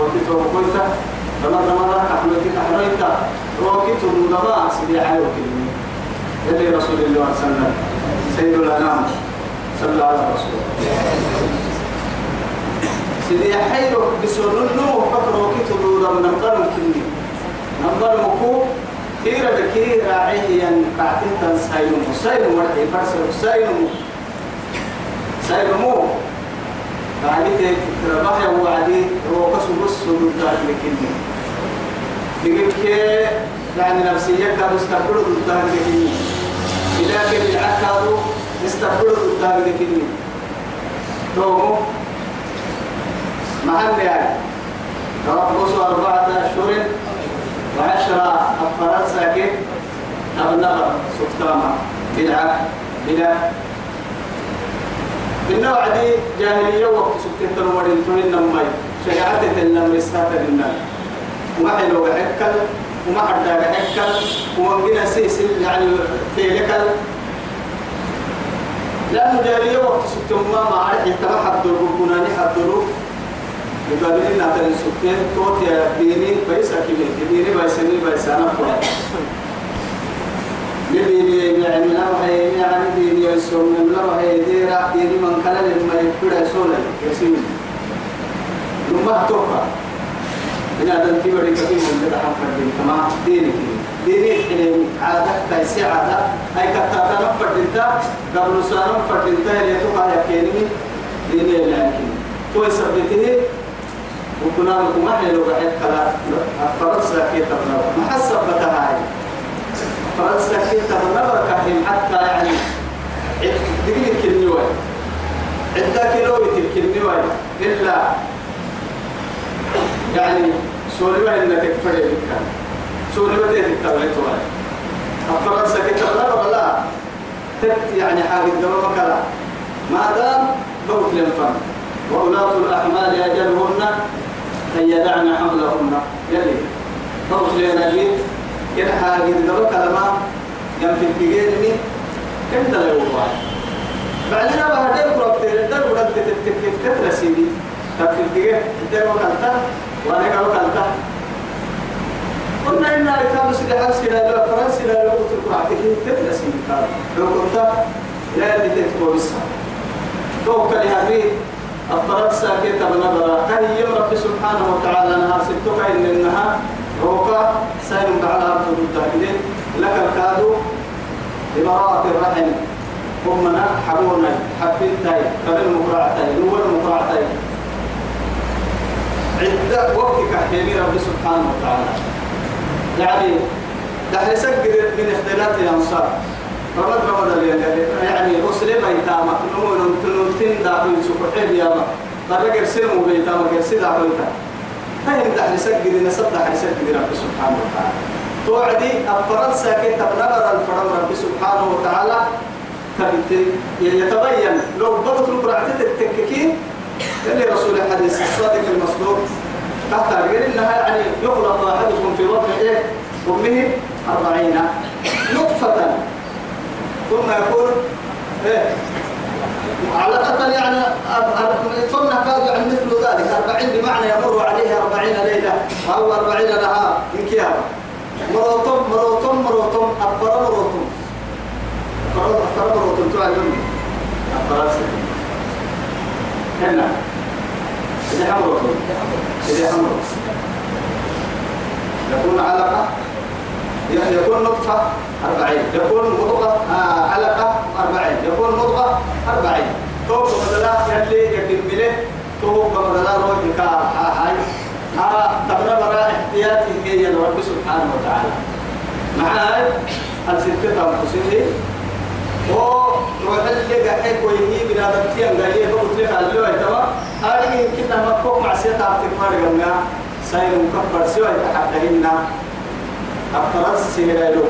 وقت توقيتا فمرة مرة أحمدك أحمدك روكي تنودما سيدي حيو كلمة يلي رسول الله صلى الله عليه وسلم. سيد الأنام صلى عليه وسلم. سيدي حيو بسننو فكروكي تنودما نمبر كلمة نمبر مكو. كيرا بكيرا عيا قاعدين سايلمو سايلمو مرحي. برسل سايلمو سايلمو قاعدين تتربح يا وعدي هو قصو بص ضدها لكني. لكن يعني نفسية كانوا استقبلوا ضدها لكني. إذا كان العكادو استقبلوا ضدها لكني. تومو محل يعني؟ تربصوا أربعة أشهر وعشرة أفراد ساكن. أبنغر سكتاما. بدعة بدعة بالنوع دي جاهلية وقت سكت المرين تولين نمي شجاعة تنم رسالة للناس. وما حلو بحكل وما حدا بحكل وما بينا سيسل يعني تيلكل. لأنه جاهلية وقت سكت ما ما عارف يتبع حد الربنا حد الرب يقابلين ناتن سكتين توت يا ديني بيسا كبير ديني بيسني بيسانا فوق يديني يعني لا وهي يعني ديني يسوم من لا وهي ديرا ديني من كلا لما يبدا سولا يسيم لما توقع إن هذا الكبر كبير من ذا حفر دين كما ديني ديني حلم عادة تيسي عادة أي كتاتا نفر دينتا قبل سنة نفر دينتا اللي توقع يكيني ديني اللي يمكن تو يثبته وكنا لكم أحلى لو بعد كلا فرنسا كي تبنى محسب بتهاي فرنسا كي تبنى كاهم حتى يعني دقيق الكلمة. عدة كيلو الكلمة إلا يعني سوري ما إنك تكفر بك سوري ما تكفر بك فرنسا كي تبنى ولا؟ لا تت يعني حاجة دوما كلا ما دام بوت لنفهم وأولاة الأحمال أجلهن أن يدعن حملهن. يلي. بوت لنجيب كده حاجة دوما كلمة ينفي التجيرني كم ده يوضع بعدين بقى هدير كرابتين ده ودك تتكتك تترسيني طب في التجيه ده وكلتا وأنا قالوا كلتا قلنا إن كانوا سيدي حرسي لا فرنسي لا لغة القرآن تترسيني لو كنت لا اللي تكتبه بالسهل توكل يا بي الطرد ساكت بنظرة كان يوم رب سبحانه وتعالى نهار ستك إن النهار روكا سائل على أرض التهديد لك الكادو لبراءة الرحم أمنا حبونا حبين تاي قبل مقرعتين نور مقرعتين عدة وقتك حيمي رب سبحانه وتعالى. يعني دحرسك من اختلاط الأنصار. رمض رمض يعني مسلم ايتاما نمون تنتين دا يوسف حين يا ما. قرر يرسلوا بيتاما يرسل بيتا هاي بدح يسجد نصدح يسجد رب سبحانه وتعالى. توعدي الفرد ساكت نظر الفرد رب سبحانه وتعالى. يتبين. لو ضبط القرعة التككين اللي رسول الحديث الصادق المصدوق. تحت غير إنها يعني يخلق أحدكم في بطن إيه؟ أمه أربعين نطفة. ثم يكون إيه؟ علقة يعني ثم كاد يعني مثل ذلك أربعين بمعنى يمر عليه أربعين ليلة أو أربعين نهار من كيام مروتم مروتم مروتم أفر مروتم أفر مروتم تعلمني أفر هنا إذا حمروتم إذا حمروتم يكون علقة؟ يكون نطفة أربعين يكون مضغة آه علقة أربعين يكون مضغة أربعين. توب بدلا يلي يكن بله توب بدلا روح كا هاي. ها تبرا برا احتياطي هي رب سبحانه وتعالى. معاي؟ الستة تنقصيه و روح اللي قاعد ويهي بنا دكتي أن قال لي بقول لك على اللي تما هذه كنا مكوك مع سيتا تكمل جمعنا ساير مكبر سوى يتحدثنا أفرس سيرالو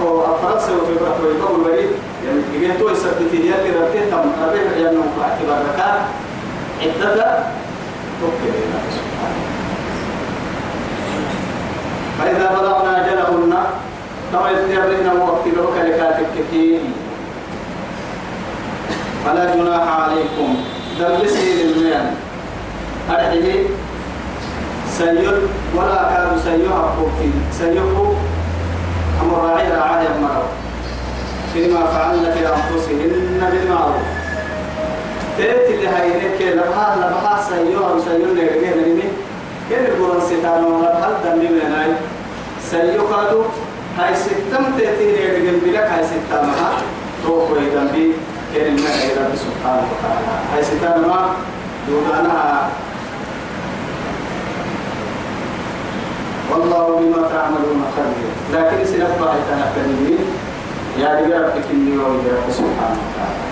أو أفرس في بركة ويقول ولي يعني جيتوا يثبت يلي ربته تم ربه يعني اعتبار ركان عدة. توكل سبحانه فإذا بلغنا أجلهن كما يتبعنا وقت لوك لكاتك فلا جناح عليكم. دلسي للميان أرحيه سيل ولا كانوا سيها في سيهو أمر راعي رعاية مرة فيما فعلنا في أنفسهن بالمعروف. تأتي اللي هينك لبها لبها سيوها وسيوها لغير نمي كيف يقولون ستانا ولا هل دمي من هاي سيوها هاي ستم تأتي لغير بلك هاي ستامها روح ويدنبي كان الماء رب سبحانه وتعالى؟ هاي ستانا ما دونانها والله بما تعملون خبير. لكن سنبقى يتنبه يا ربك إني وإياك سبحانه وتعالى.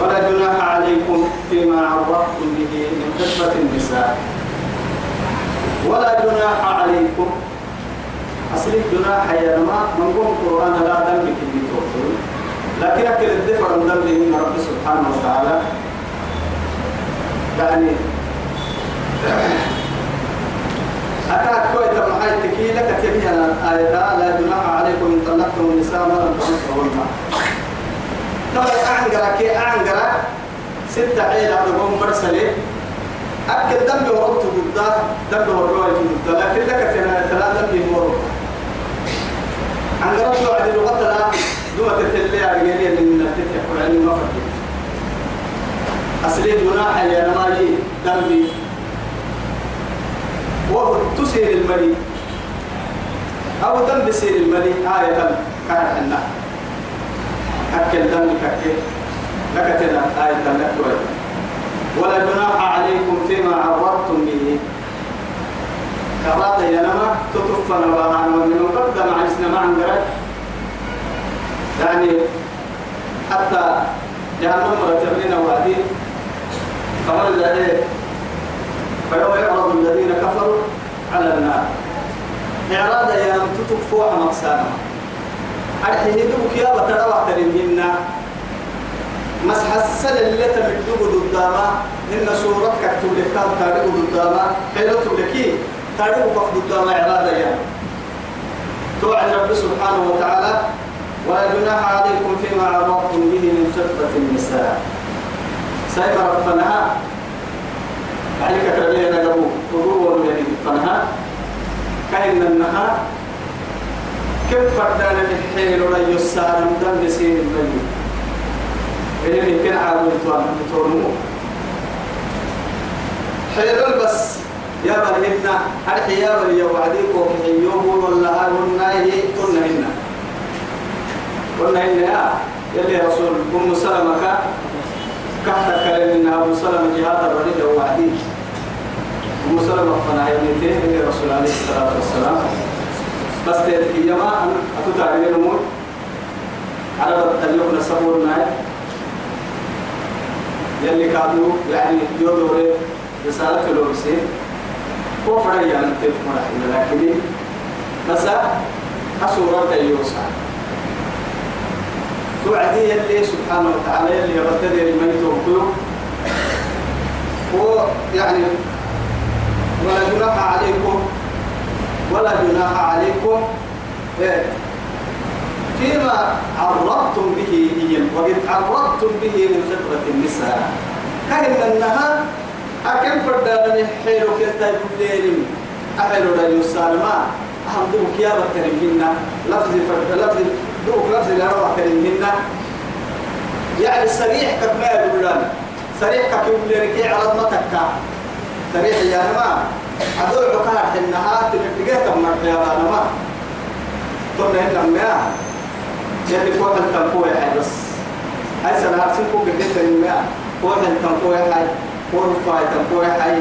ولا جناح عليكم فيما عرضتم به من خطبة النساء. ولا جناح عليكم. أصل الجناح يا ما من قوم القرآن لا دم في لكن أكل الدفر من دم رب سبحانه وتعالى. يعني أكاد كويت محاي تكيلة كتبني آية لا جناح عليكم إن طلقتم النساء ما لم تمسهن طبعا أعنقرا كي أعنقرا ستة عيل على قوم برسلي أكل دم وربط ضده دم وربط ضده لكن لك ثلاثة دم وربط عنقرا شو عدي لغة لا دوما تتلي أرجلي من نبتة وعلم ما فرقت أصلي جناح يا نماجي دمي تسير الملي. أو دم بسير الملي. آية دم. كان حنا. أكل دم كأكل. لك تنا آية دم. لك ولا جناح عليكم فيما عرضتم به. كرات ينما تطفنا بها من قدم عجزنا معا يعني حتى جهنم رتبنا وادي. فمن الذي فيوم يعرض الذين كفروا على النار. إعراض يا تتكفوا مقسانا أرحيه دوك يا بتروى ترمينا مسح السل اللي تمدوه ضداما إن سورة كتب لك كان تاريخ ضداما حيلة لكي تاريخ وقت ضداما إعراض يا توعد رب سبحانه وتعالى. ولا جناح عليكم فيما عرضتم به من خطبة النساء. سيما رفنها عليك كربينا نجبو قدور ولي فنها كأن النها كيف فردانا بالحيل ولا يسار من دم بسين الملي إيه كان عامل تورمو حيل بس يا بلهن أرحي يا بل يا وعديك وحيوم ولا هارون نايه قلنا هنا قلنا هنا يلي رسول أم سلمة كحت كلمنا أبو سلمة جهاد الرجل وعدي أبو سلمة فنا يميته لرسول عليه الصلاة والسلام. بس تيجي يما أن أتوتعلم الأمور؟ على اليوم نسبور معي يلي كادو يعني يودوري رسالة كلوبسي هو فريا نتيت مرحلة لكن بس أسورة يوسع توعدي يلي سبحانه وتعالى يلي يردد الميت وكيو هو يعني ولا جناح عليكم ولا جناح عليكم. إيه. فيما عرضتم به هي وإذ عرضتم به من خطبة النساء. كأن النها أكم فردان حيلو كنتا يقولين أحيلو لا يسالما. أهم دو كيابة كريمنا لفظ فرد لفظ دوك لفظ اللي روح كريمنا يعني صريح كما يقول لنا صريح كيقول لك عرض ما تكا صريح يا نما أدور عكار حنها تنتجه كم مرة يا نما ثم هنا ما يلي فوق التنقوة حي بس. هاي سنة هرسلكم بجد الماء فوق التنقوة حي. فوق التنقوة حي.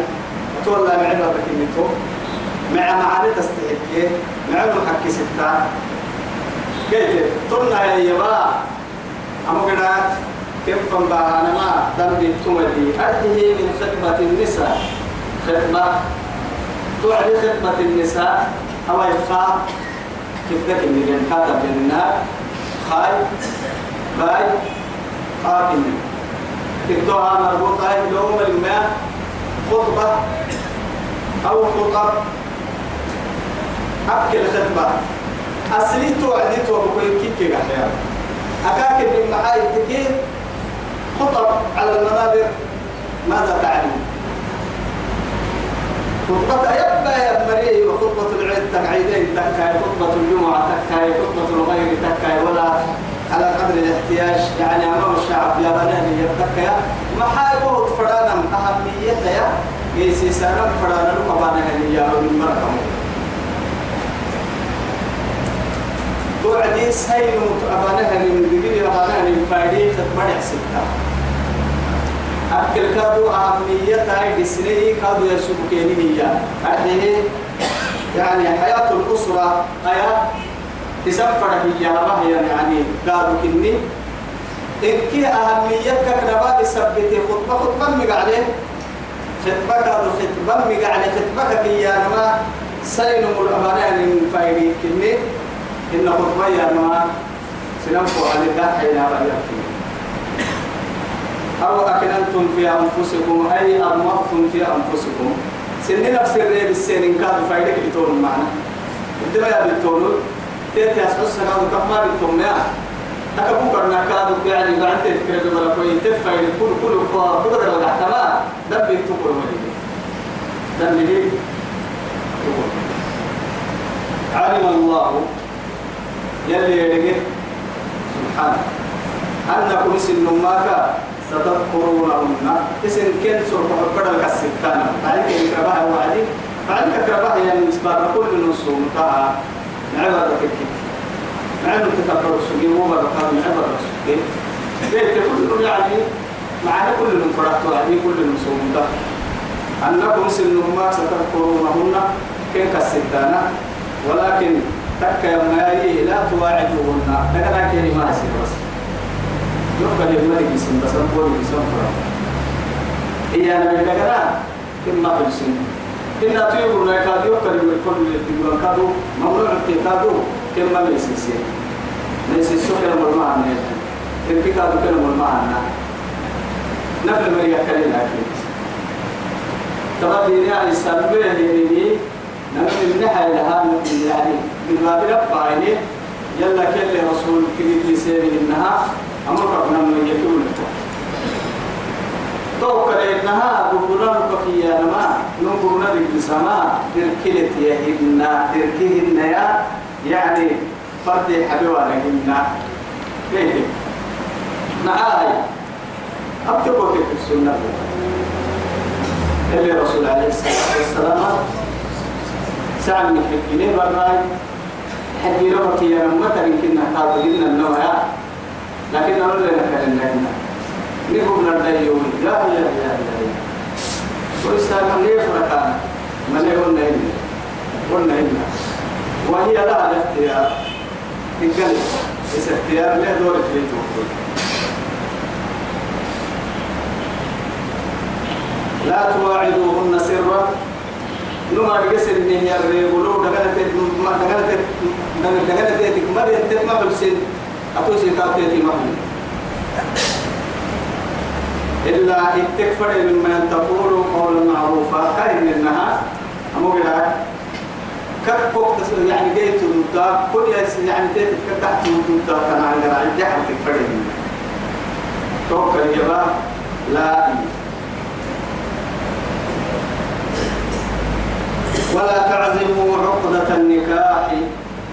تولى معنا بكلمته. مع معاني تستحق مع محكي ستة. كيف؟ تلنا يا يبا. أمو كده كيف فنبا أنا دم التمدي أرده من خدمة النساء. خدمة. تعرف خدمة النساء. أو يخاف كيف ذاك اللي ينكتب بالنار خاي. باي. قاتل تكتوها مربوطة يوم الماء خطبة. أو خطب. أكل خدمة أصلي توعدي توبكوين كيف كيف أحيانا أكاك من معاي تكين خطب على المنابر ماذا تعني؟ خطبة يبقى يا مريء وخطبة العيد تقعيدين تكاي خطبة الجمعة تكاي خطبة الغير تكاي ولا على قدر الاحتياج. يعني أمام الشعب يا بناني يتكاي ما حاجة فرانا أهميتها يا يسي سنة فرانا لما بنا يا من مركم توعدي سيد أبانها من دقيقة أبانها من فايدين تتمنع ستة أكل كادو أهمية هاي دسني كادو يسوق كيني هي. أحيه يعني حياة الأسرة حياة تسفر هي هي يعني كادو كني. إنك أهمية كنبا تثبت خطبة خطبة مقعدة. خطبة كادو خطبة مقعدة خطبة كي ما سينم الأمانة من فايدي كني. إن خطبة يا ما سنفو على الله حين أبا أو أكننتم في أنفسكم أي أضمرتم في أنفسكم. سن نفس الريب السين إن كانوا فايدك بتون معنا إنتما يا بتون. تيتي أسحس سنة وكما بتون يا. أكبو كرنا كادو يعني بعد تذكر بمرا كوي تفايد كل كل كل الأحتمال دم بيتوكل مليك دم بيتوكل علم الله يلي يدقه سبحانه أنكم سن ماكا ستذكرونهن؟ اسم كن سرق حبر الكسكتان بعدك يكربها وعدي. بعدك يكربها يعني نسبة كل نصوم. تاها عبادة الكتاب مع انه تكبر السجين مو بقى من عبر السجين بيت كل يعني. معنا كل فرحت يعني كل نصوم. ده أنكم سن ما ستذكرونهن؟ كن كسكتانا ولكن تك يا لا تواعدوهن لكن كلمة بس. يقبل الملك بسم بس نقول بسم فرا. هي أنا من دعنا كم ما بسم إن تيجوا لا كادو يقبل كل تيجوا كادو. ممنوع كادو. كم ما بيسيسي بيسيسو كلام المعنى كم كادو كلام المعنى نفل مريا لكن. تبغى يعني سبب هني نحن من نحى لها يعني بالباب ربعيني يلا كل رسول كريم سيره إنها أما قبنا من يكون توكل إنها بقولنا بقيا نما نقولنا بالسماء تركلت ابنا تركهن يا يعني فرد حبيبنا لهن. كيف؟ معاي أبتقوا في السنة. اللي رسول عليه الصلاة والسلام سعى من حكيني براي حكي لهم يا نمتا يمكن نحتاج لنا النوع لكن أقول لك أن لنا نقول لنا اليوم لا يا يا ويستاهل ليه فرقانا ما ليه قلنا إنا قلنا إنا وهي لها الاختيار تقل بس اختيار له دور في لا تواعدوهن سرا. نما رجس إن هي الرجولو دعنا تت ما تت دعنا تت ما بينتت ما بلسين أتوسي كاتيتي محمد إلا اتكفر مما تقول قولا معروفا كاين منها أمو بلا كبوك يعني جيت ضد كل يعني تيت كتحت ضد كان على جحد تكفر منها توكل يبا لا ولا تعزموا عقدة النكاح.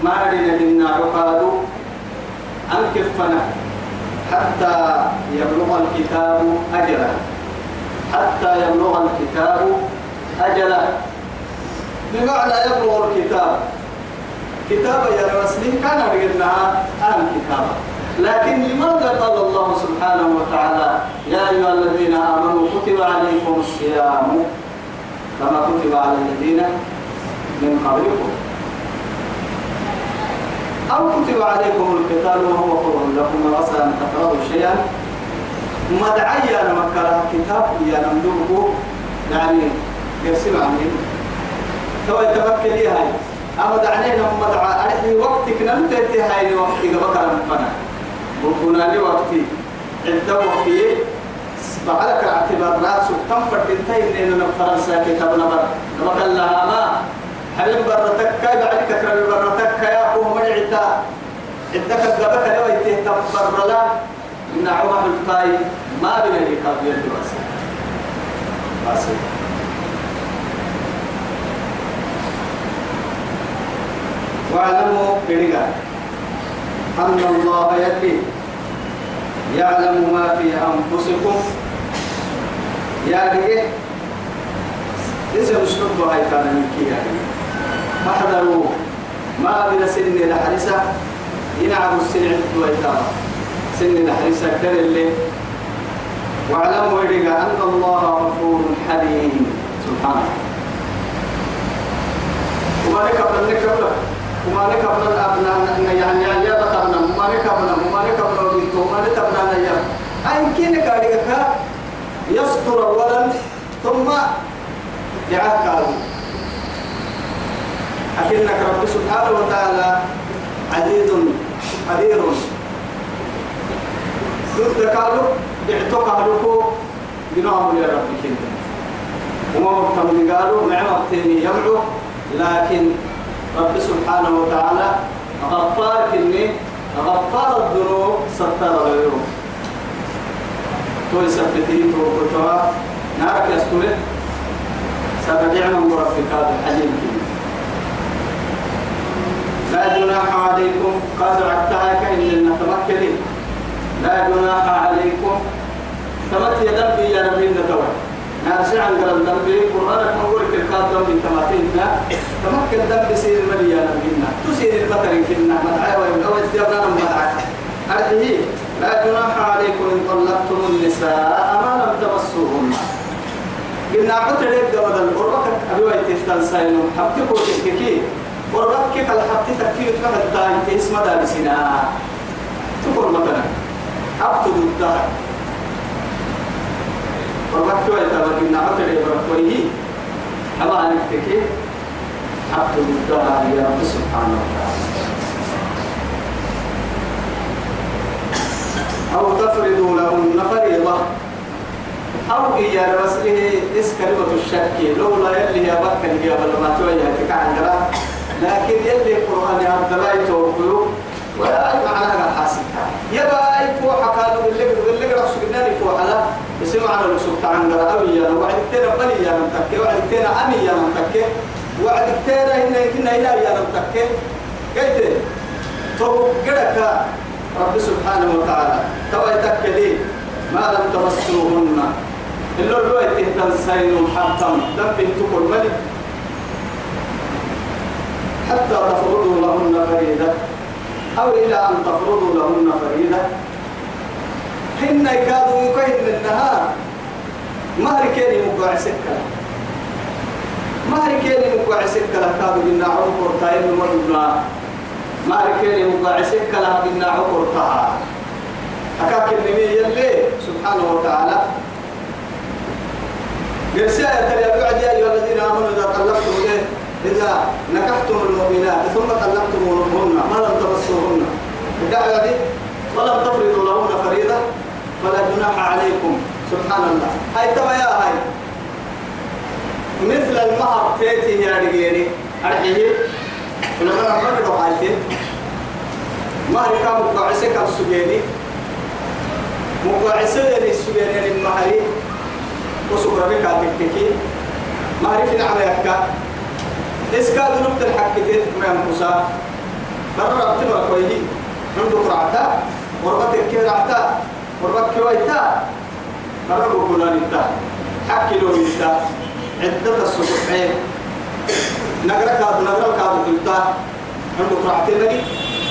ما لنا منا عقاد. أنكفنا حتى يبلغ الكتاب أجله. حتى يبلغ الكتاب أجله. بمعنى يبلغ الكتاب. كتابة يا رسلين كان رجلنا أهم كتابة لكن لماذا قال الله سبحانه وتعالى يا أيها الذين آمنوا كتب عليكم الصيام كما كتب على الذين من قبلكم. أو كتب عليكم القتال وهو كره لكم وعسى أن تكرهوا شيئا. مدعي أنا مكره كتاب يا نمدوه يعني يرسل عني تو يتمكن لي هاي. أما دعني لما دعا أرحي وقتك نمتدي هاي وقتي قبكر مفنا وكنا لي وقتي عدة وقتي. فعلك اعتبار ناس تنفر تنتهي إن فرنسا كتاب نبر لما قال لها ما هل برتك؟ كاي بعدك ترى برتك؟ يا أبوه من عتا عندك الدبكة لو يتيه تبر لا. إن عمر الطاي ما بين الكتاب يلي واسع. واعلموا كريغا أن الله يلي يعلم ما في أنفسكم يا رجال إذا مشكلة هاي كان من كي يعني فاحذروا. ما بلا سن لحرسة ينعم السن ويتابع سن لحرسة كر اللي. واعلموا إرجع أن الله غفور حليم. سبحانه وما لك قبل نكبر وما لك قبل الأبناء يعني يعني يا بطلنا وما قبل وما بنت وما لك قبل نيا أين كينك عليك يستر أولا ثم يعكر أكنك رب سبحانه وتعالى عزيز قدير. ضد قالوا بعتق قالوا بنوم يا رب كنت وما مكتم قالوا مع مكتمي يمعو لكن رب سبحانه وتعالى غفار كني غفار الذنوب ستر العيوب توي سبتي تو كتوا. نارك يستوي سبع من مرفق هذا الحليم كني لا جناح عليكم. قد عدتها كإن نتمكن. لا جناح عليكم. تمت يدبي يا نبي نتوى نارسي عن قرن دبي قرآنك نقول كركات دبي تماتينا. تمكن دبي سير الملي يا نبينا تسير المطر كنا. مدعي ويبقى ويتيبنا مدعي هذه لا جناح عليكم إن طلقتم النساء ما لم تمسوهن. قلنا عطر يبقى بدل قربك أبي ويتفتن ساينو. حبتكو تككي قربك كيف الحبت تككي تفهم الدائم اسم دابسنا تقول مثلا حبت ضدها قربك كيف يتبقى عطر يبقى ويه أما أنك تكي. حبت ضدها يا رب سبحانه وتعالى. أو تفرضوا لهن فريضة. أو إيا رسله إس كلمة الشك لولا يلي يا بكر يا بل ما توجهتك عن لكن يلي القرآن يا عبد الله يتوقعوا ولا معناها حاسك يبا أي فوحة قالوا اللي اللي قرأ سجناني فوحة يسمع على الرسول عن أبي يا وعد كتير بني يا نمتكي وعد كتير أمي يا نمتكي وعد إن كنا إلى يا نمتكي قلت تو قدك رب سبحانه وتعالى. توا يتكلي ما لم تمسوهن. إلا الرؤية تنسين حتى دبه تقول ملك حتى تفرضوا لهن فريدة. أو إلى أن تفرضوا لهن فريدة. حين يكادوا يكهن من النهار. مهر كيني مقوع سكة. مهر كيني مقوع سكة. لكادوا بنا عمر تاين مرنا مهر كيني مقوع سكة لها بنا عمر تاها أكاك النبي يلي سبحانه وتعالى. قرساية ترى بعد يا أيها الذين آمنوا إذا طلقتم إيه إذا نكحتم المؤمنات ثم طلقتموهن ما لم تمسوهن. الدعوة دي ولم تفرضوا لهن فريضة فلا جناح عليكم. سبحان الله هاي تبا يا هاي. مثل المهر تيتي يا رجيني. أرحيه. ولما نعمل له حالتين مهر كان مقاعسة كان سجيني؟ مقاعسة للسجيني المهري وسكر بك تكتكي. مهري في نعمة يكا؟ إسكاد نبت الحكتين ما ينقصا برا بتبرا كويه عنده قرعتا وربتك كي رعتا وربك كويتا برا بقولان انتا حكي لو انتا عدة السبحين نقرا كاد نقرا كاد قلتا عنده قرعتين ملي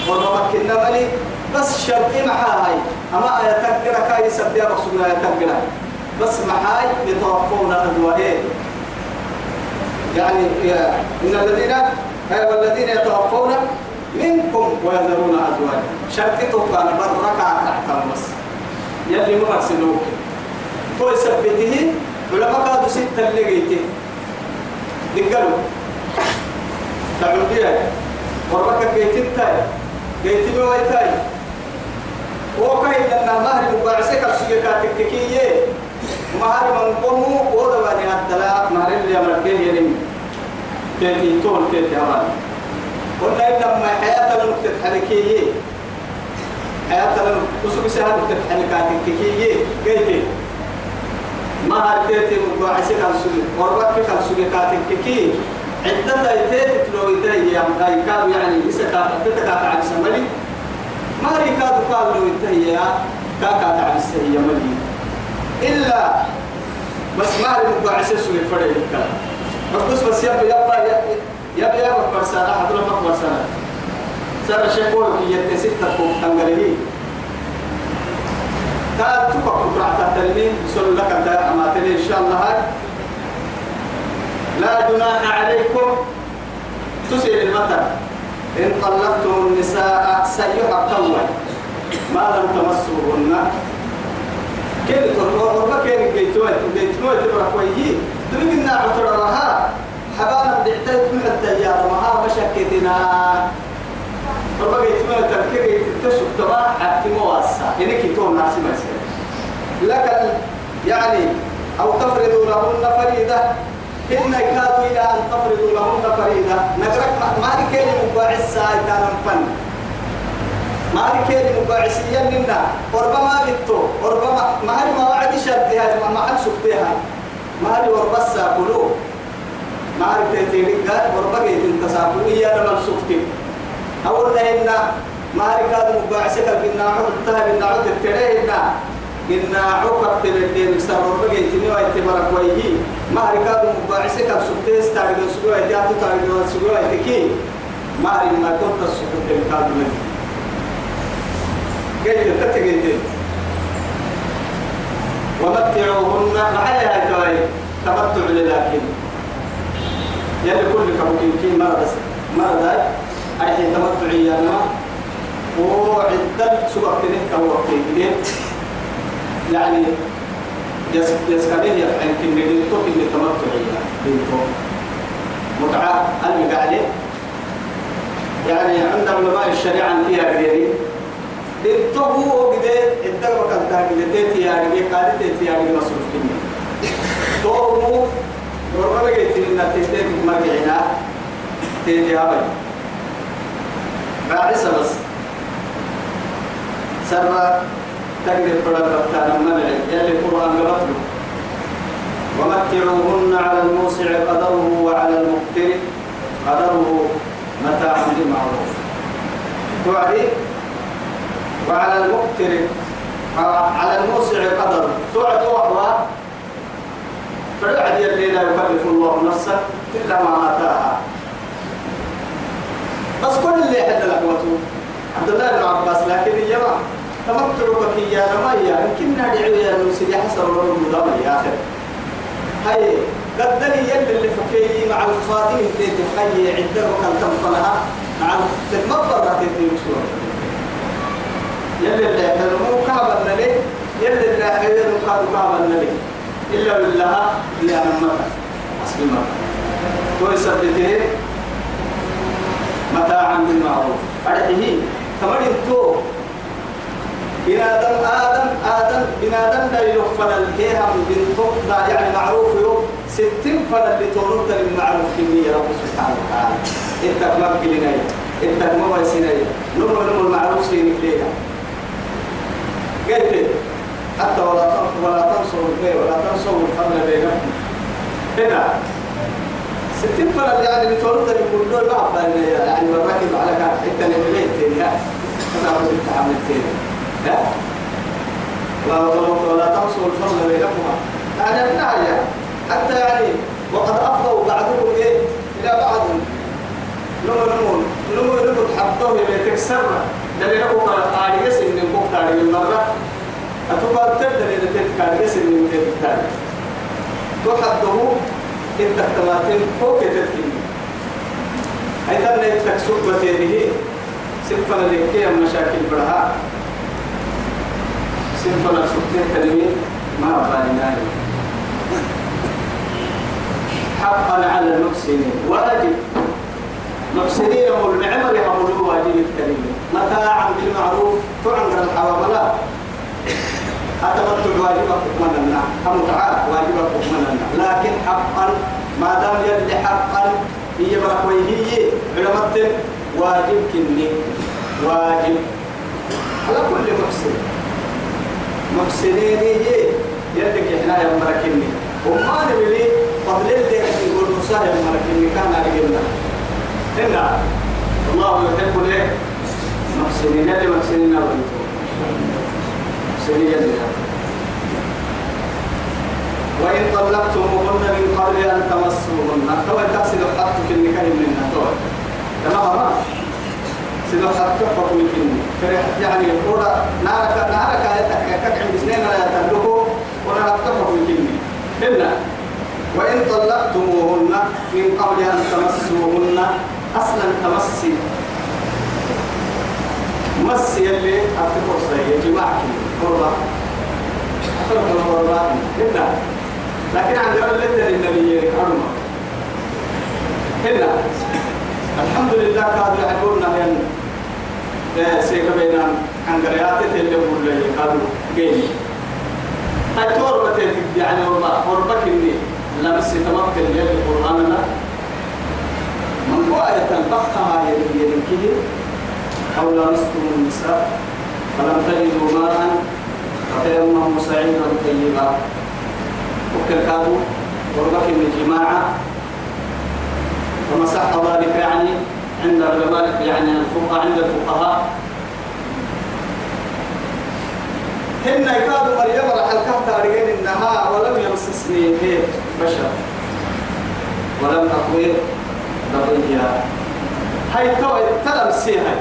وربك ملي بس شرطي معها هاي أما آية تقرا كاي سبيا آية تقرا بس معاي يتوفون أدوائه يعني إن الذين والذين يتوفون منكم ويذرون أزواجا. شرطته كان بركة تحت بس يلي ما مرسلوك تو يثبته علماء كادوا ستة اللي جيته دقلوا تعمل بيها وربك جيتين تاي جيتين ويتاي وكاين لنا مهر مبارسك السجكات التكية مهر من قوموا ودواني الدلاء مهر اللي أمركيه يلم تيتي تون تيتي أمان قلنا إن لما حياتنا نكتة حركية حياتنا نسوك سهل نكتة حركات التكية قيتي مهر تيتي مبارسك السجك وربك السجكات التكية عدة يتيت لو يتهي أي كانوا يعني يسكا تتكا تعب سملي ما ريكاد قال لو يتهي كاكا تعب السهي ملي إلا بس ما ري مقاعس سوي فرق الكلام بس بس يبقى يبقى يبقى يبقى برسالة حضر فق برسالة سر شكوى في يتسيت تقوم تنقله تبقى قرعة تلمين سل لك أنت أما إن شاء الله. هاي لا جناح عليكم. تسير المطر إن طلقتم النساء سيحة قوي ما لم تمسوهن. كيف تقول ربك كيف جيتوه تبرك ويجي دمنا عطرها حبانا بدعتها من التجارة ما مشكتنا. ربك جيتوه تذكري تشوف تبع حتى مواسع إنك توم نفسي مسير لك يعني أو تفرضوا لهن فريدة. إن كادوا إلى أن تفرضوا لهن فريدة نقرأ ما لي كلمة مباعث ساعة كان فن. ما لي كلمة مباعثية منا وربما بتو وربما ما هي ما وعد شرطها ما حد سكتها ما هي وربس ساقلو. ما هي تيتيرك وربما يتنتساقلو إيا لما سكتي أولا إن ما هي كاد مباعثة بنا عدتها بنا عدت كريهنا إن عقب تبدين سر ربك يتني ويتبرك ويجي ما ركاب مباعثة كم سكتيس تاريخ سجوا يتيات تاريخ سجوا يتكي ما رين ما كنت السكوت الكاد من كيف تتجدين ومتعوهن هاي كواي تمتع لكن يلي كل كم كي مرض مرض أي تمتعي أنا وعدة سبق تنه كوقتين يعني يس يسكنه يفعل كن بنتو كن تمتعية بنتو. متعة المقالة يعني عند علماء الشريعة فيها غيري بنتو هو قد الدربة كانت قد قال تيتي يعني مصروف كني تو مو وربما قلت لنا تيتي مرجعنا تيتي هاي باعثة بس. سر تقدر فلا بتانا منع يلي القرآن قبطله ومتعوهن على الموسع قدره وعلى المقتر قدره متاعا بالمعروف توعدي؟ وعلى المقتر على الموسع قدره. توعد وحوى فالوعد يلي لا يكلف الله نفسا إلا ما آتاها. بس كل اللي حد لك عبد الله بن عباس لكن يا جماعة تمتعك يا لما يا ندعي يا حسن الله مدام يا اخر هاي قدني يد اللي فكي مع الخادم اللي تخيي عده وكان تنفلها مع تتمبر في مسور يلي اللي مو كعب النبي يلي اللي حيد كعب كعب النبي إلا بالله يا نمك أصل ما تو يثبته متاعا بالمعروف. أرحيه. تمرين تو. بنادم آدم آدم بنادم لا يغفر الهيهم بنتو يعني معروف يو ستين فلا اللي تورط المعروف كمية رب سبحانه وتعالى. إنت ما بقلنا إنت ما بيسنا نمو نمو المعروف سينك ليها قلت حتى ولا ولا تنصروا البيع ولا تنصروا الفضل بينكم. هنا ستين فلا يعني اللي تورط المعروف ما يعني والراكب على كان حتى اللي بيت يعني أنا عاوز التعامل التاني لا. ولا تنسوا الفضل بينكما يعني النهاية حتى يعني وقد أفضوا بعضهم إيه إلى بعض. نمو نمو نمو نمو تحطوه بيتك سرة دليل أبو قال يسن من بوك تاري من مرة أتوقع تبدأ إذا تتكار يسن من تتكار تحطه إن تحتماتين فوق تتكين. أيضا نيتك سبتينه سلفنا لكي المشاكل برها؟ سنفنا سكتين كلمين ما بالنا حقا على المحسنين. واجب محسنين والمعمر يعملوا واجب الكلمة متاعا بالمعروف تعمر الحواملات أتمتع واجبك حكمنا أمتعا واجبك حكمنا لكن حقا ما دام يلي حقا هي بركويه علمت واجب كني. واجب. على كل محسن. محسنين يجي يدك إحنا يا مركني وما نبلي فضل اللي يقول نصاه يا مركني كان على هنا. الله يحب ليه؟ محسنين اللي محسنين وأنتم محسنين اللي وإن طلقتموهن من قبل أن تمسوهن. تو تحسن حط في النكاح منها. تو تمام سيدو حتى حكم كني يعني قرا نارك نارك آياتك كك عند سنين لا يتلقوا ولا حكم كني هنا وإن طلقتموهن من قبل أن تمسوهن أصلا تمسي. مس يلي أفتكر صحيح جماعة قربة. أفتكر قربة. هنا لكن عند رجل النبي أرمى هنا الحمد لله كادوا يعقولنا هنا سيكا بينا عن قريات اللي يقول لي كادوا جيني هاي توربة يعني والله قربك إني لمس تمكن يلي قرآننا من هو آية البقها يلي يلي أو لمستم النساء فلم تجدوا ماء فتيمموا سعيدا طيبا وكل كادوا قربك جماعة ومسح ذلك يعني عند العلماء يعني الفقهاء عند الفقهاء. هن يكادوا مريم راح الكهتا رجال إنها ولم يمسسني هي بشر. ولم أقوي بقية هاي تو تلم سيها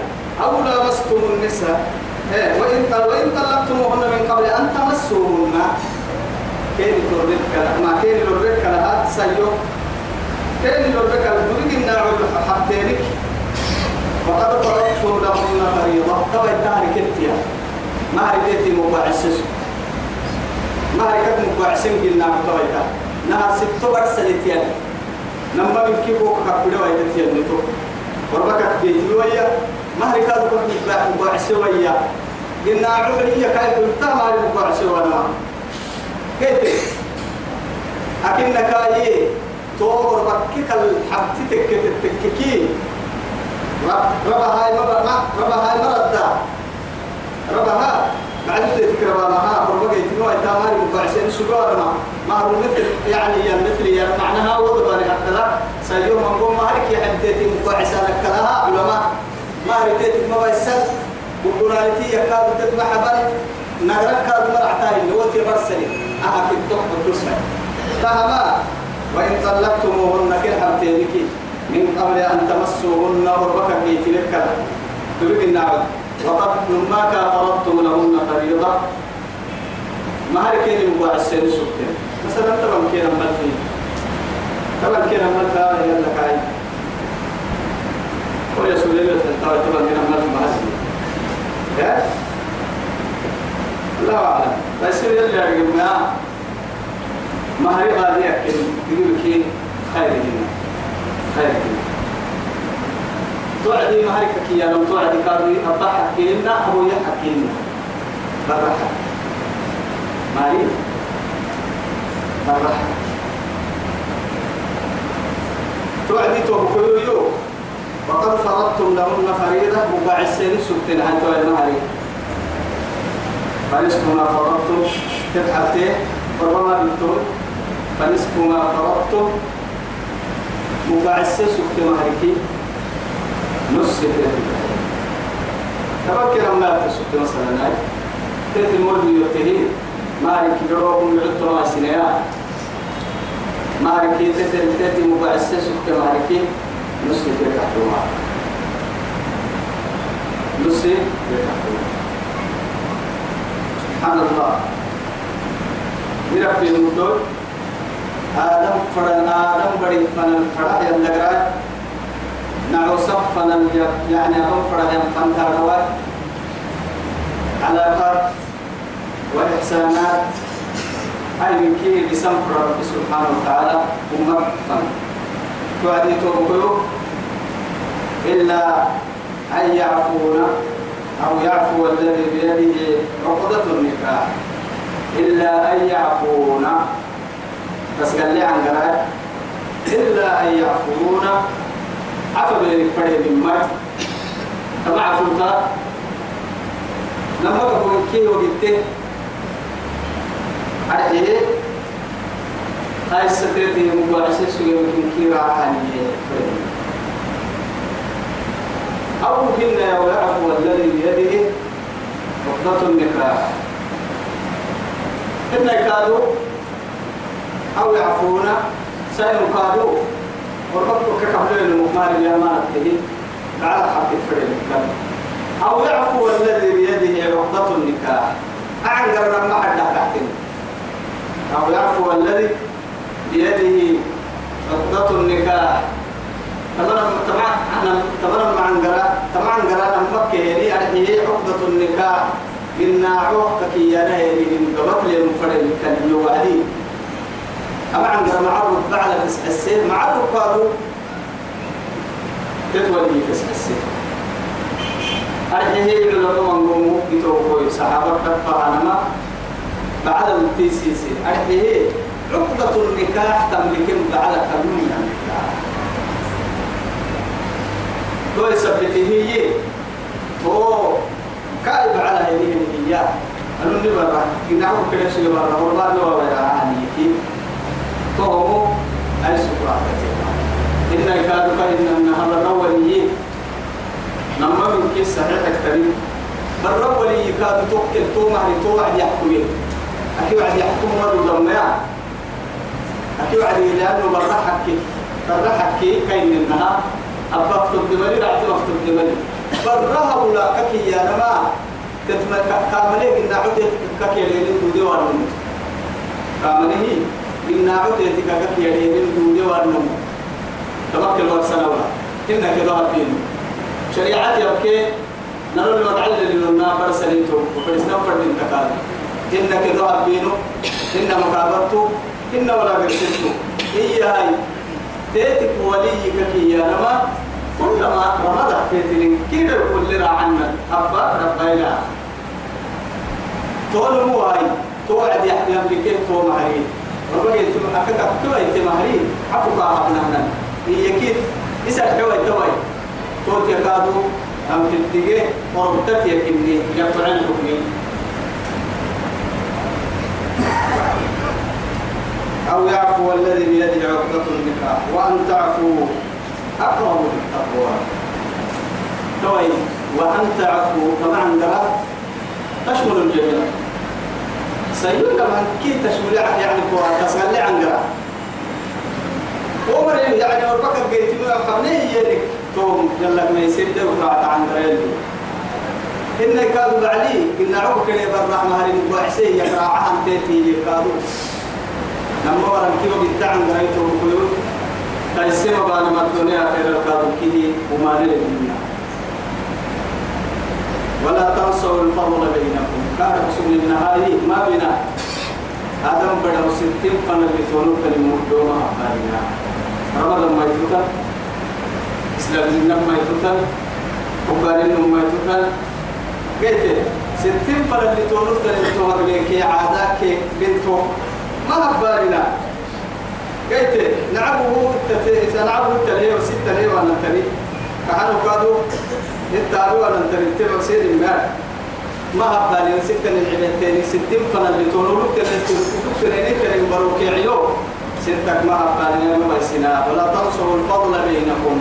أو لمستم النساء. إيه وإن وإن طلقتموهن من قبل أن تمسوهن. كين تردك ما كين تردك لها سيو. كين تردك الدرج النار حتىنك وقد فرضتم لهن فريضة. تو التارك التيا ما رجيتي مباعسس ما رجيت مباعسين قلنا بطويتا نهار ستو برسلتيان نما من كيبو كبدو ايتيان نتو وربك بيتي ويا. ما رجيت مباعس ويا. قلنا عمري كاي قلت ما مباعس وأنا كيف؟ أكنك أيه؟ تور بكك الحبتك تككي ربا هاي مرة ربا هاي مرة ربا ها بعد تذكر ربا ما ربا جيت نوع تامر مبعشين سجار ما ما هو مثل يعني يا مثل يا معناها وضع هكذا سيوم من قوم مالك يا حدتي مبعشة لك لها علماء ما ريتك ما بيسل وقلالتي يكاد تذبح بل نغرك كاد مرعتاي نوتي برسلي أها التوح والدسمة فهما وإن طلقتموهن كالحمتينك من قبل أن تمسوهن وربك بيت لك تريد النعود وقد ما كافرتم لهن فريضة. ما هي كين مباع السين سكتين مثلا تبا كين أمال فيه تبا كين أمال فيه يلا كاي ويا سليلة تبا تبا كين أمال فيه مهزي يا الله أعلم. بس يلي أرجع ما ما هي غادية كين يقول كين خير هنا خير توعدي ما هيك كي لو توعدي كاري أبا حكينا أبو يحكينا برا ماري برا توعدي توكلوا وقد فرضتم لهن فريضة مبعسين سبتين هاي توعد مهري فنصف ما فرضتم تبحثته وربما بنتم فنصف ما فرضتم مبعسين سبتين مهري نص تفكر ما تسكت مثلا. هاي تيت المولد يرتهين مالك يروهم يعطوا ما سنيا مالك تيت تيت مبعسة سكت مالك نص كده تحتوها نص كده تحتوها سبحان الله. يربي المدود آدم فرن آدم بدي فن الفرح يندقرات نعو صفنا يعني غفر يم فانتاروات علاقات والإحسانات أي من كي بسنفر رب سبحانه وتعالى ومرفا توعدي توقيو إلا أن يعفونا أو يعفو الذي بيده عقدة النكاح إلا أن يعفونا بس قال لي عن قرار. إلا أن يعفونا. عفا بين فريق من مات تبع عفوتا لما تقول كي وقلت أرحيه هاي السكرتي مباشر سوى يمكن كي راحة أو هن ويعفو الذي بيده عقدة النكاح. إن كادوا أو يعفون كادوا وربطوا كقبل المقمار يا ما نتهي على حق الفريق أو يعفو الذي بيده عقدة النكاح أعنقر ما حد تحتين أو يعفو الذي بيده عقدة النكاح. طبعا طبعا أنا طبعا مع عنقرة طبعا عنقرة نمك هي أرحيه عقدة النكاح. إن عوق كيانا هي من قبل المفرد كان وعدي أما عنقرة معروف بعد تسع السين. معروف قالوا تتولي تسع السين. أرحيه علماء منقومو يتوقعوا صحابة كفا أنا بعد التيسيسي. أرحيه عقدة النكاح تملك بعد كلمة النكاح. تو يثبته هي. تو كايب على هذه الهيا أنا كنا هو كده شيء برا هو بعد هو برا عني كي تو هو أي سكرة إن كانوا كإن النهار الأولي نما من كيس صحيح كريم برا ولي كاد توكل تو ما هي تو واحد يحكمين أكيد واحد يحكم مرة ضمنا أكيد واحد لأنه برا حكي برا حكي كين النهار أبا فتب دمالي رعت مفتب دمالي برها ولا ككي يا نما. تتم كامله إن عدت ككي لين دودي إن عدت ككي لين دودي وارنم تمكن ورسنا ولا. إن كذا هبين شريعة يبكي نرى المتعلل لنا برسليتو وفرسنا فردين تكاد. إن كذا هبينو إن مكابرتو. إن ولا برسلتو هي هاي تيتك وليك كي يا نما. كلما رمض تيتلين كده كل عنا. أبا ربنا تقول مو هاي توعد يحيى بكيه تو مهري وبقي تم أكيد تو أنت مهري عفوا أبنا هي كده إسا حوي توي توت يكادو أم تدقيه وربطت يكني يقطعن حكمي أو يعفو الذي بيده عقدة النكاح وأن تعفوا أقرب للتقوى. طيب وأن طبعا ده تشمل الجميع. سيقول لما كي تشمل يعني كوا تسمع لي عن قرا عمر يعني وربك قيت من خمنه يدك توم يلا ما يسد وقرأت عن قرا إن كانوا بعلي إن عقب كده بالرحمة هرين بوحسي يقرأ عن تيتي يقالوا لما ورا كيلو بتاعن قريته وكيلو تايسيما بانا ما الدنيا خير الكادو كده وما لنا ولا تنسوا الفضل بينكم. كان رسول النهاري ما بنا. آدم بدر ستين فن اللي تونو كلمة دوما أبارنا رمضان ما يتوتا. إسلام النب ما يتوتا. وبارين ما يتوتا. قلت ستين فن اللي تونو كلمة توها بليكي عاداك بنتو ما أبارنا قلت نعبه نعبه التلهي وستة ليه وأنا تري كانوا قادوا التابع وأنا تري تبع سير المال. ما أبالي ستة للعبادتين ستين فنا اللي تقولوا تلين تلين بروك يعيو ستك ما أبالي ما يسنا ولا تنصروا الفضل بينكم.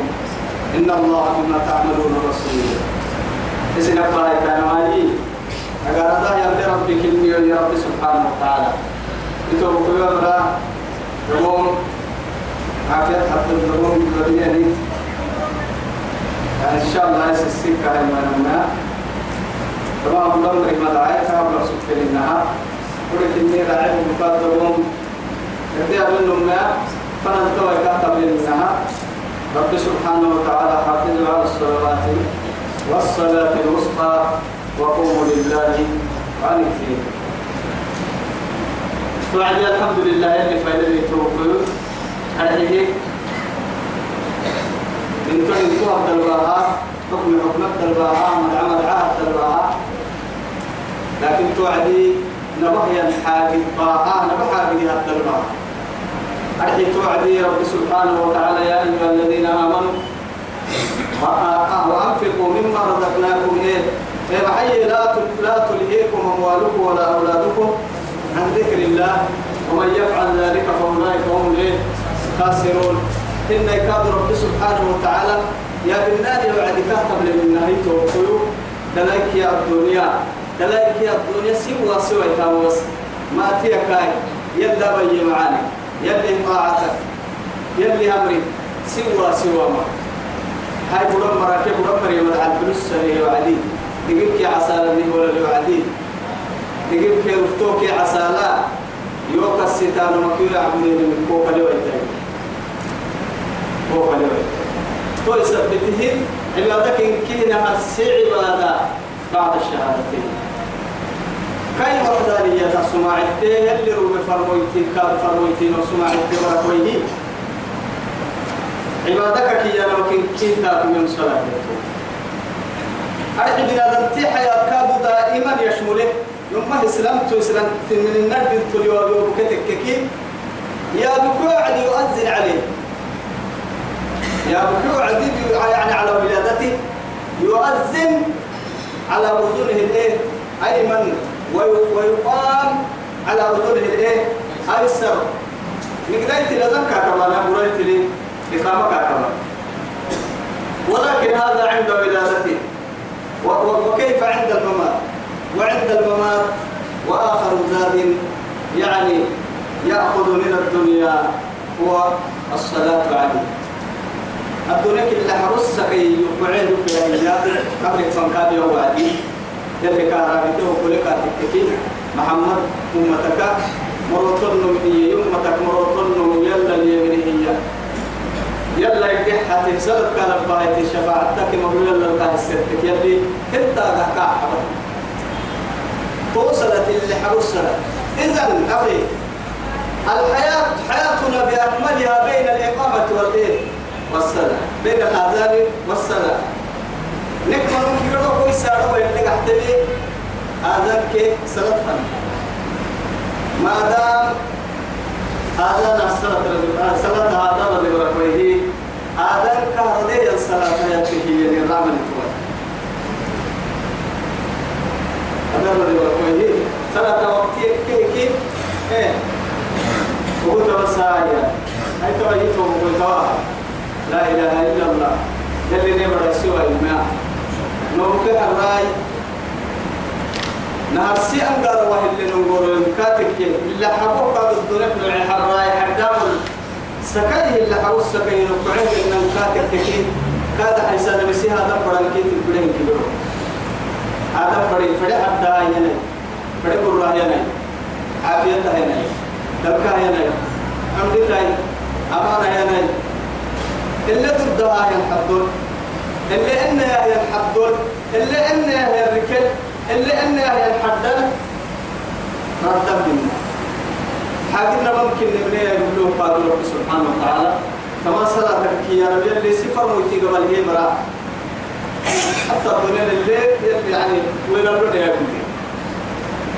إن الله بما تعملون بصير. إذن أبالي كان مالي. أقال هذا يلي ربي كلمي يا رب سبحانه وتعالى. يتوب في أمرا. يوم عافية حتى الضرون بالبدياني إن شاء الله يسسيك على ما طبعا بضم ما دعاية فهم رسول للنهار ولكن إني راعي مقدرون يبدأ منهم ما. فننتوى كاتب للنهار رب سبحانه وتعالى حافظ على الصلوات. والصلاة الوسطى. وقوموا لله الفيل توعدي الحمد لله اللي فايدة اللي توقف هذه انتو انتو عبد الوهاب حكم حكمك الباها مدعم العهد الباها لكن توعدي نبهي الحاجب باها نبهى بها الدلباها أرحي توعدي رب سبحانه وتعالى يا أيها الذين آمنوا وأنفقوا مما رزقناكم. إيه إيه بحي لا لا تلهيكم أموالكم ولا أولادكم عن ذكر الله ومن يفعل ذلك فأولئك هم إيه خاسرون إن يكاد رب سبحانه وتعالى يا بالنادي وعد كاتب من نهاية وقلو دلايك يا الدنيا دلايك يا الدنيا سوى سوى تاوس. ما تيكاي يلا بي معاني يلي طاعتك يلي أمري سوى سوى ما. هاي برم مراكب برم مريم الفلوس اللي وعدي نجيبك عسالة اللي ولا اللي وعدي نجيبك رفتوك عسالة يوكا الستان مكيو يعبدين من كوكا لويتاي. كوكا لويتاي تو يثبته عبادك إن كينا السي عبادة بعد الشهادتين كاي وحدانية سماعتين اللي روب فرمويتين كان فرمويتين وسماعتين ورقويه عبادك كي أنا ممكن كيتا من صلاة أرحب إلى ذنتي حياة كابو دائما يشمله يوم إسلام تو إسلام من النبي تليوا بكتك كي يا عدي يؤذن عليه يا بكوع عدي يعني على ولادته يؤذن على أذنه الإيه؟ أيمن ويقام على أذنه الإيه؟ أيسر نقدر لذنك كمان أقول لي إقامك كمان ولكن هذا عند ولادته. وكيف عند الممات؟ وعند الممات وآخر زاد يعني يأخذ من الدنيا هو الصلاة عليه. الدنيا كلها حرصك يقعد في الأيام قبل فنكاد يوم عدي يلي كارابته وكلك تكتكي محمد أمتك مرطن من أمتك مرطن يلا اليمين هي. يلا حتى سلط كان بايت شفاعتك مبلول يلا كان السرتك يلي انت قاعد. توصلت اللي حوصلت إذا أخي الحياة حياتنا بأكملها بين الإقامة والإيه والصلاة بين الأذان والصلاة نكمل كيلو كوي سارو اللي قحت لي أذان كي صلاة فن. ما دام أذان الصلاة صلاة هذا اللي بركويه أذان كهردي الصلاة يكفي يعني الرامل توي هذا الذي بركويه صلاة وقت كي كي إيه. وقلت بسايا أي توجيته وقلت لا إله إلا الله. يلي نمر سوى إلماء. نومك الرأي. نهار سي أنقر واحد اللي نقول كاتك اللي حبوك قاد الدنيا في الرأي. حدام سكايه اللي حبوك سكايه نقعه إن كاتك كي. كاد حيسان بسي هذا بران كي تبدين كبيرو هذا بري فري حدا يني. فري برا يني. عافية يني. دلكا حمد الله أمانة يني. اللي ضدها ينحدون اللي إن ينحدون اللي إن يركل اللي إن ينحدن ردا منا حاجنا ممكن نبني يقول له قال رب سبحانه وتعالى كما صلاتك يا رب اللي سفر ويتي قبل هي مرا. حتى الدنيا اللي يعني وين الرد يا كنتي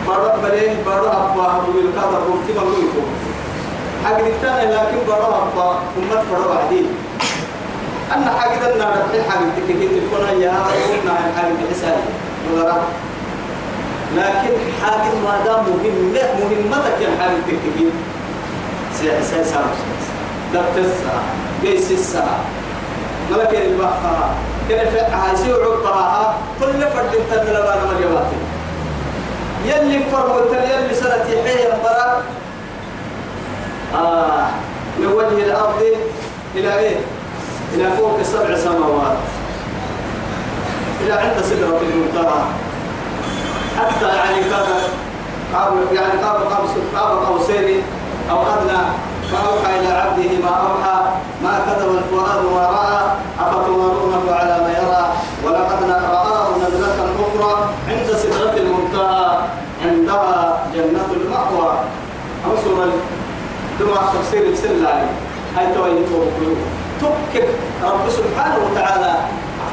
بارو بليه بارو أبا أبو الكذا بوتي بقول حاجة نكتاني لكن بارو أبا أمت فرو عديد أن حاجة أن ربح حاجة تكتيك تلفون يا قلنا حاجة بحسابي. وغرا لكن حاجة ما دام مهمة مهمتك يا حاجة تكتيك سياسة سامس دبت الساعة بيس الساعة. ملك البحر كان في عايزي وعقبها كل فرد تن لبانا مليواتي يلي فرمت يلي سنة يحيى برا آه من وجه الأرض إلى إيه؟ إلى فوق سبع سماوات. إلى عند سدرة المنتهى. حتى يعني قاب يعني قاب قاب قوسين أو أدنى فأوحى إلى عبده ما أوحى ما كتب الفؤاد ما رأى أفتمارونه على ما يرى؟ ولقد رآه نزلة أخرى عند سدرة المنتهى عندها جنة المأوى. أو دماء تفسير السلالي هاي تويتوا تكك رب سبحانه وتعالى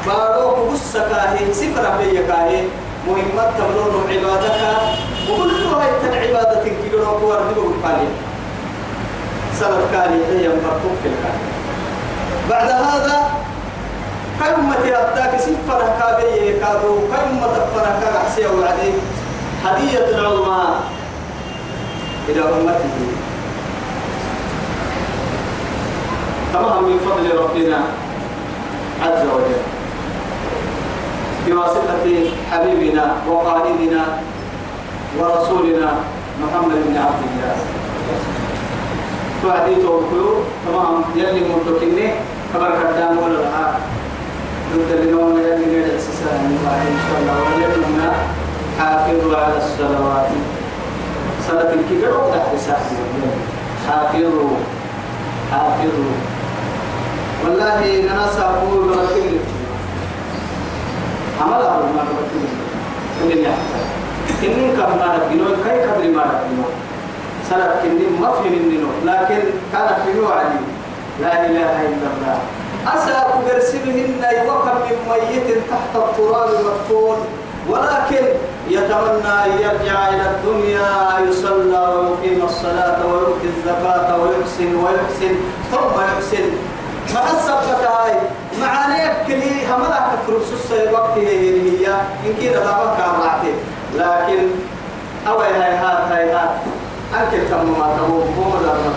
باروك بسكاهي سفر بيكاهي مهمة تبلون عبادك وكلها يتن عبادة كيلو وارد بالقالي سلف كالي هي مرتوك بعد هذا كلمة أبداك سفر كابي كادو. كلمة فرك كعسي وعدي. هدية العلماء إلى أمته. تمام من فضل ربنا عز وجل. بواسطة حبيبنا وقائدنا ورسولنا محمد بن عبد الله. توعدي توكلوا تمام. يلي مدكني خبر كدام ولا لا ضد اليوم يلي نرجع الله إن شاء الله. ولينا حافظوا على الصلوات. صلاة الكبير وقت حافظوا. حافظوا. والله أنا سأقول لكن عمل أقول ما تبكي كل إنك ما ربنا كي قدر ما ربنا صلاة كني ما في منه لكن كان في علي. لا إله إلا الله. أسأل قرسمهن وكم من ميت تحت التراب مدفون ولكن يتمنى أن يرجع إلى الدنيا يصلى ويقيم الصلاة ويؤتي الزكاة ويحسن ويحسن ثم يحسن. مع السبقة هاي معانيك كلي هملا كفر سوسة وقت هي هي إن كده دابا كارعتي لكن أوي هاي هات هاي هات أكل كم ما تبو بوم دارنا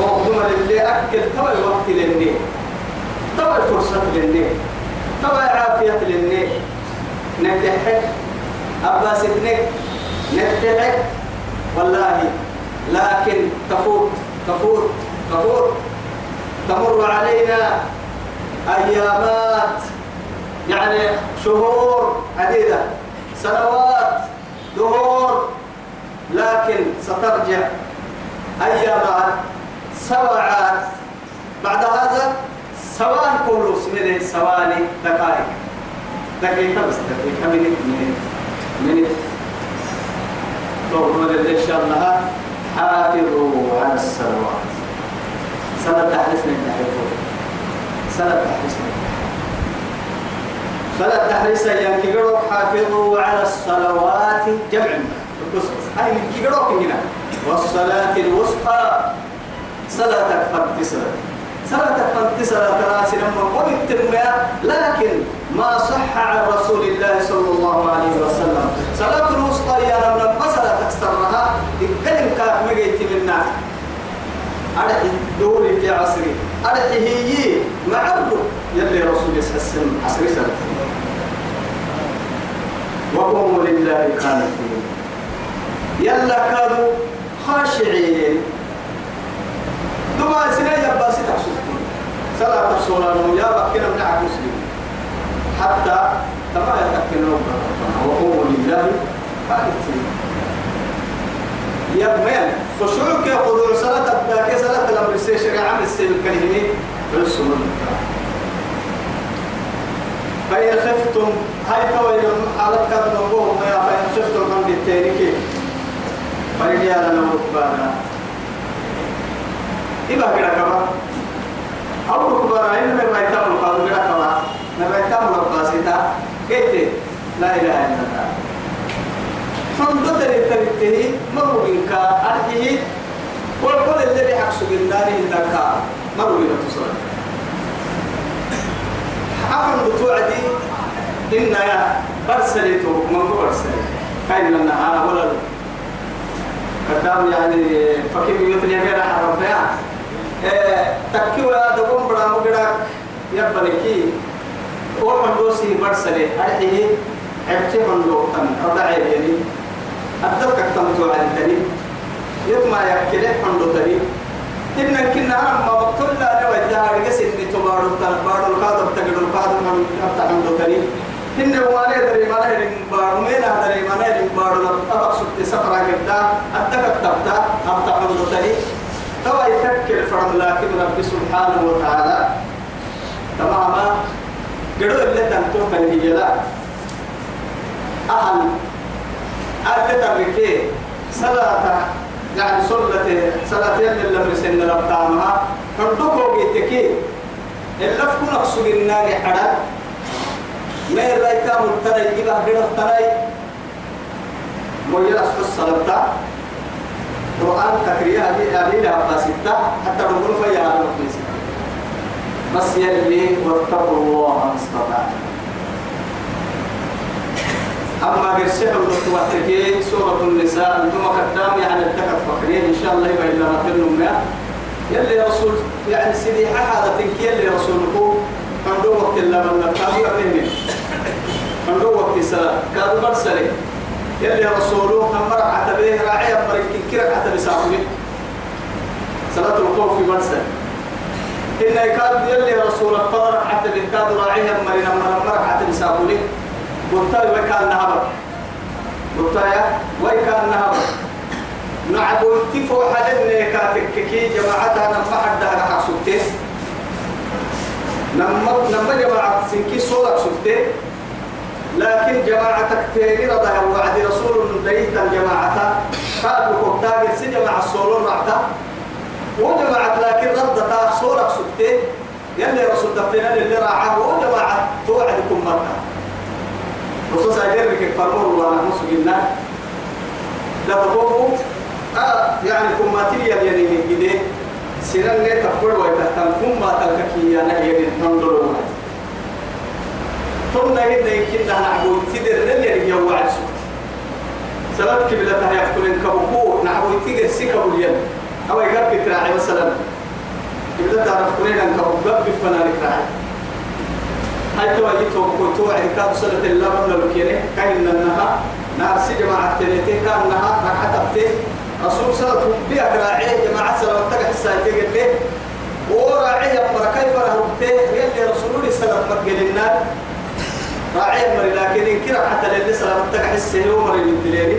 وقدم للي أكل تبع الوقت للني تبع الفرصة للني تبع العافية للني نتحك. أباس ابنك. نتحك. والله. لكن تفوت. تفوت. تفوت. تمر علينا أيامات يعني شهور عديدة سنوات دهور لكن سترجع أيامات سوعات. بعد هذا سواء كل سنين ثواني دقائق. دقيقة بس دقيقة منت منت منت. تو إن شاء الله حافظوا على الصلوات سنة تحرسنا التحريفون سنة تحرسنا سنة تحرسنا ينكيرو حافظوا على الصلوات جمع هاي من كيرو هنا. والصلاة الوسطى. صلاة فانتسرة صلاة. فانتسرة تراسي لما قلت لكن ما صح عن رسول الله صلى الله عليه وسلم. صلاة الوسطى يا رب ما صلاة تكسرها الكلم كاك مجيت منا أرحي دوري في عصري أرحي هي معبد يلي رسول يسحسن عصري سنة. وقوموا لله قانتين. يلا كانوا خاشعين. دما سنة يباسي تحسوتين صلاة الصلاة يا بكنا منعك مسلم. حتى تما يتكلم ربنا. وقوموا لله قانتين. يبمن خشوعك خضوع صلاة أبداك صلاة الأمر السي شريعة من السي الكلمة. بالسنة فإن خفتم هاي كوين حالة كاد نبوهم يا فإن خفتم من بالتانيك فرجال لو ركبانا. إبا كده أو ركبانا إن من رأيتام القادم كده كما من رأيتام القاسطة قلت لا إله إلا الله. تري تري مرو بينك أرحيه والقول الذي حكس بالنار إنك مرو بينك تصل حقا بتوعدي إن يا برسلته من برسل كاين لنا ها ولا قدام يعني فكيف يطلع غير حرب يا تكيو يا دقوم بڑا مقدار يبلكي ومن دوسي برسله أرحيه. عبتي من لوطن أرضعي يعني. أدلك تمتو على التاني يطمع يكله حندو تاني إن كنا ما بطل لا نوى جهار جس إني تبارو تبارو القادم تجد القادم من أبتا حندو تاني إن وأنا دري ما نهرم بارو مينا دري ما نهرم بارو أبقى سبت سفرة جدا أدلك تبتا أبتا حندو تاني توا يتكل فرم لكن رب سبحانه وتعالى. تماما. قدو اللي تنتو تنهي أهل أهل تركي صلاة يعني صلاة صلاة اللي مرسلنا لبتامها حدوكو بيتكي. اللي فكو نقصد النار حدا. ما الرأيكا ملتنى يجيب أهل التنى موجل أسحو الصلاة قرآن تكريه أبي أبي لها ستة. حتى نقول فيها على بس يلي واتقوا الله ما استطعتم. أما قرسح الوقت سورة النساء أنتم قدام يعني التكت فقرين إن شاء الله يبقى إلا نتلهم يلي رسول يعني سيدي هذا تنكي يلي رسولكم وقت اللي من نبتغي قبلهم من وقت الصلاة كانوا مرسلين يلي رسوله أمر عتبه راعي أمر كيرك عتبه ساقبه صلاة الخوف في مرسل. إن كان يلي رسول الفضل عتبه كاد راعي أمر أمر أمر عتبه ساقبه قلت وكان نهبر؟ قلت يا؟ وكان نهبر؟ نعبو تفو حدن كاتك كي جماعتها نما حد هذا حسوته نما نما جماعة سنكي صورة سوته لكن جماعتك تيري رضا وعد رسول ليت الجماعة. قالوا كتاب سي جماعة الصولون رعتا. وجماعة لكن ردتا صورة سوته يلي رسول دفنا اللي راعاه وجماعة رسول ساجرك فرمور الله نحن سجلنا لا تقوموا آه يعني كم تيجي يعني من كده سيران نه تقول ويتهتم كم ما تلكي يا نه يعني نندلو ثم نهيد يمكن أن نعبو تدر نلي يوعد سوت سبب كبلتها يفكرين كبكو نعبو تيجي سكبو اليد أو يقرب تراعي مثلا. كبلتها يفكرين أن كبكو قرب فنانك راعي هاي تو يتو كنتو عكاد سنة اللبن للكيني كاين النها نار سي جماعة تنيتي. كان نها رحتبتي رسول صلى الله عليه وسلم راعي جماعة سلام تقع السايتي قل لي وراعي أمر كيف رهبتي يلي رسول الله صلى الله عليه وسلم راعي أمر لكن كرا حتى للي سلام تقع السهل ومر يمدليني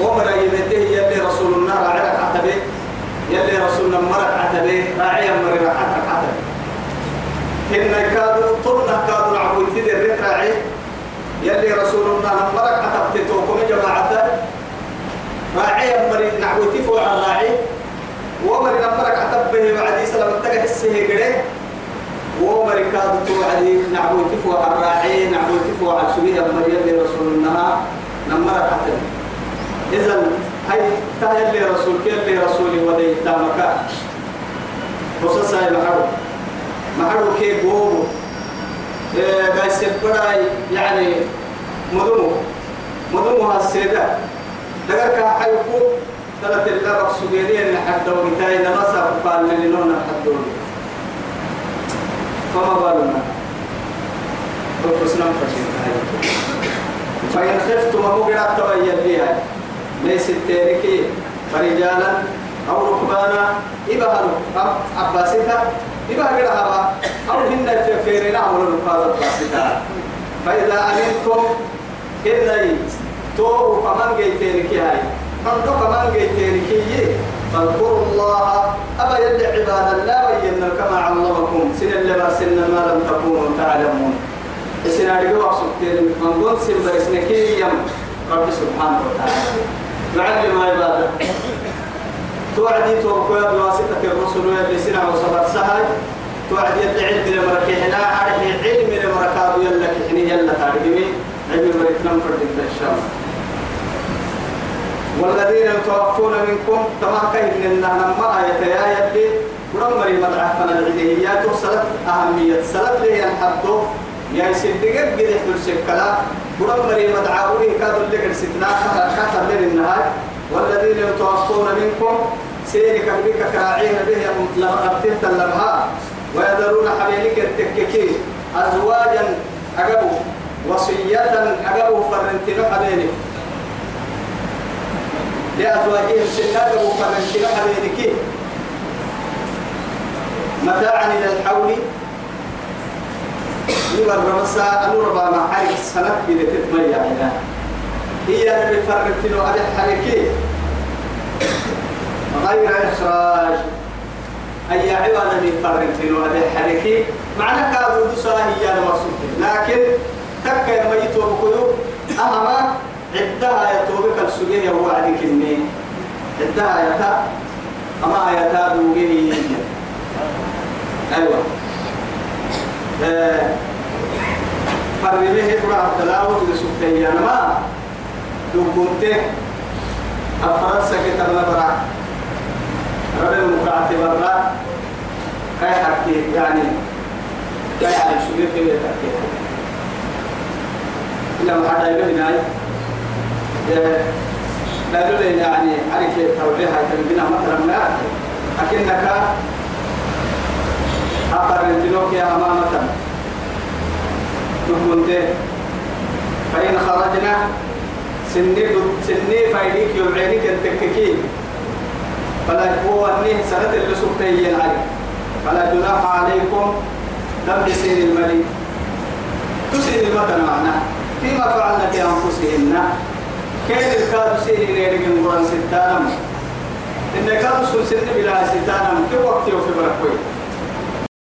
ومر يمديه يلي رسول الله راعي رحتبه يلي رسول الله مرق عتبه راعي أمر رحتك عتبه إن كادوا طرنا كادوا نعبو تدر راعي يلي رسول الله مرق عتبت توكم جماعة؟ راعي أمري نعبو تفو عن راعي ومري نمرك عتبه بعد سلام تقع السه قده ومري كادوا توعدي نعبو تفو عن راعي نعبو تفو عن سبيه أمري يلي رسول الله نمرك عتبه إذا هاي رسول يلي رسولي ودي تامك. وصصا محرو محرو كي قومو قايس البراي يعني مدمو. مدمو هالسيدة لقد حيكو ثلاث اللبق سجيرين لحد وقتاي لما سأقبال لنون لحد فما بالنا فقسنا فشين فإن خفتم مقرأ تبين بها ليس التاركي فرجالا أو ركبانا إبهر أباسيتا إبهر هذا أو هن في الله. أبا يد عباد الله وين كما علمكم. سن اللي لم تكونوا تعلمون. عبادة توعدي توقع بواسطة الرسل ويبسنا وصبر سهل. توعدي العلم لمركحنا عارف علم لمركاب يلا كحني يلا تعرفني علم مركنا فرد إن شاء الله. والذين يتوفون منكم كما كهن إنها نما آية يا يبي ورمري مدعفنا العديات وصلت أهمية. صلت لي الحدو يا يسدقك قد يحدل سكلا ورمري مدعاوري كادوا اللي قد ستنا كتر من النهاية. والذين يتوفون منكم سيرك بك كراعين به لمرتين تلمها ويذرون حبيبك التككي أزواجا أقبوا وصية أقبوا فرنتين حبيبك. لأزواجهم سنة أقبوا فرنتين حبيبك. متاعا إلى الحول. يبقى رمسا أنور ما حرق سنة بلا تتميع هي اللي فرنتين أبي حركي غير إخراج. أي عوالة من فرنتين وهذا حركي معنى كابو دسا هي المقصود لكن تكا يميت وبكيو أهما عدها يتوبك السجيه وعدك إني عدها يتا أما يتا دوغيه أيوة. آه. فرميه برا التلاوة لسكتين ما دوغونته أفرنسا كتبنا برا. ربنا المقاعد برا. كاي حكي يعني. كاي على شو كيف يتحكي. إلا ما حدا يقول هاي لا يقول يعني عارف توجيه هاي تبينا مثلا ما. أكنك أقر الجنوك يا أمامة. تكونته فإن خرجنا سني سني فايديك يوم عينيك فلا هو أنيه سنة اللي سبتي العلي فلا جناح عليكم دم سين الملك تسين المكان معنا. فيما فعلنا في أنفسهن. كيف الكاد سين إليك قرآن ستانم؟ إن كاد سن بلا ستانم. كي وقت يوفي بركوي؟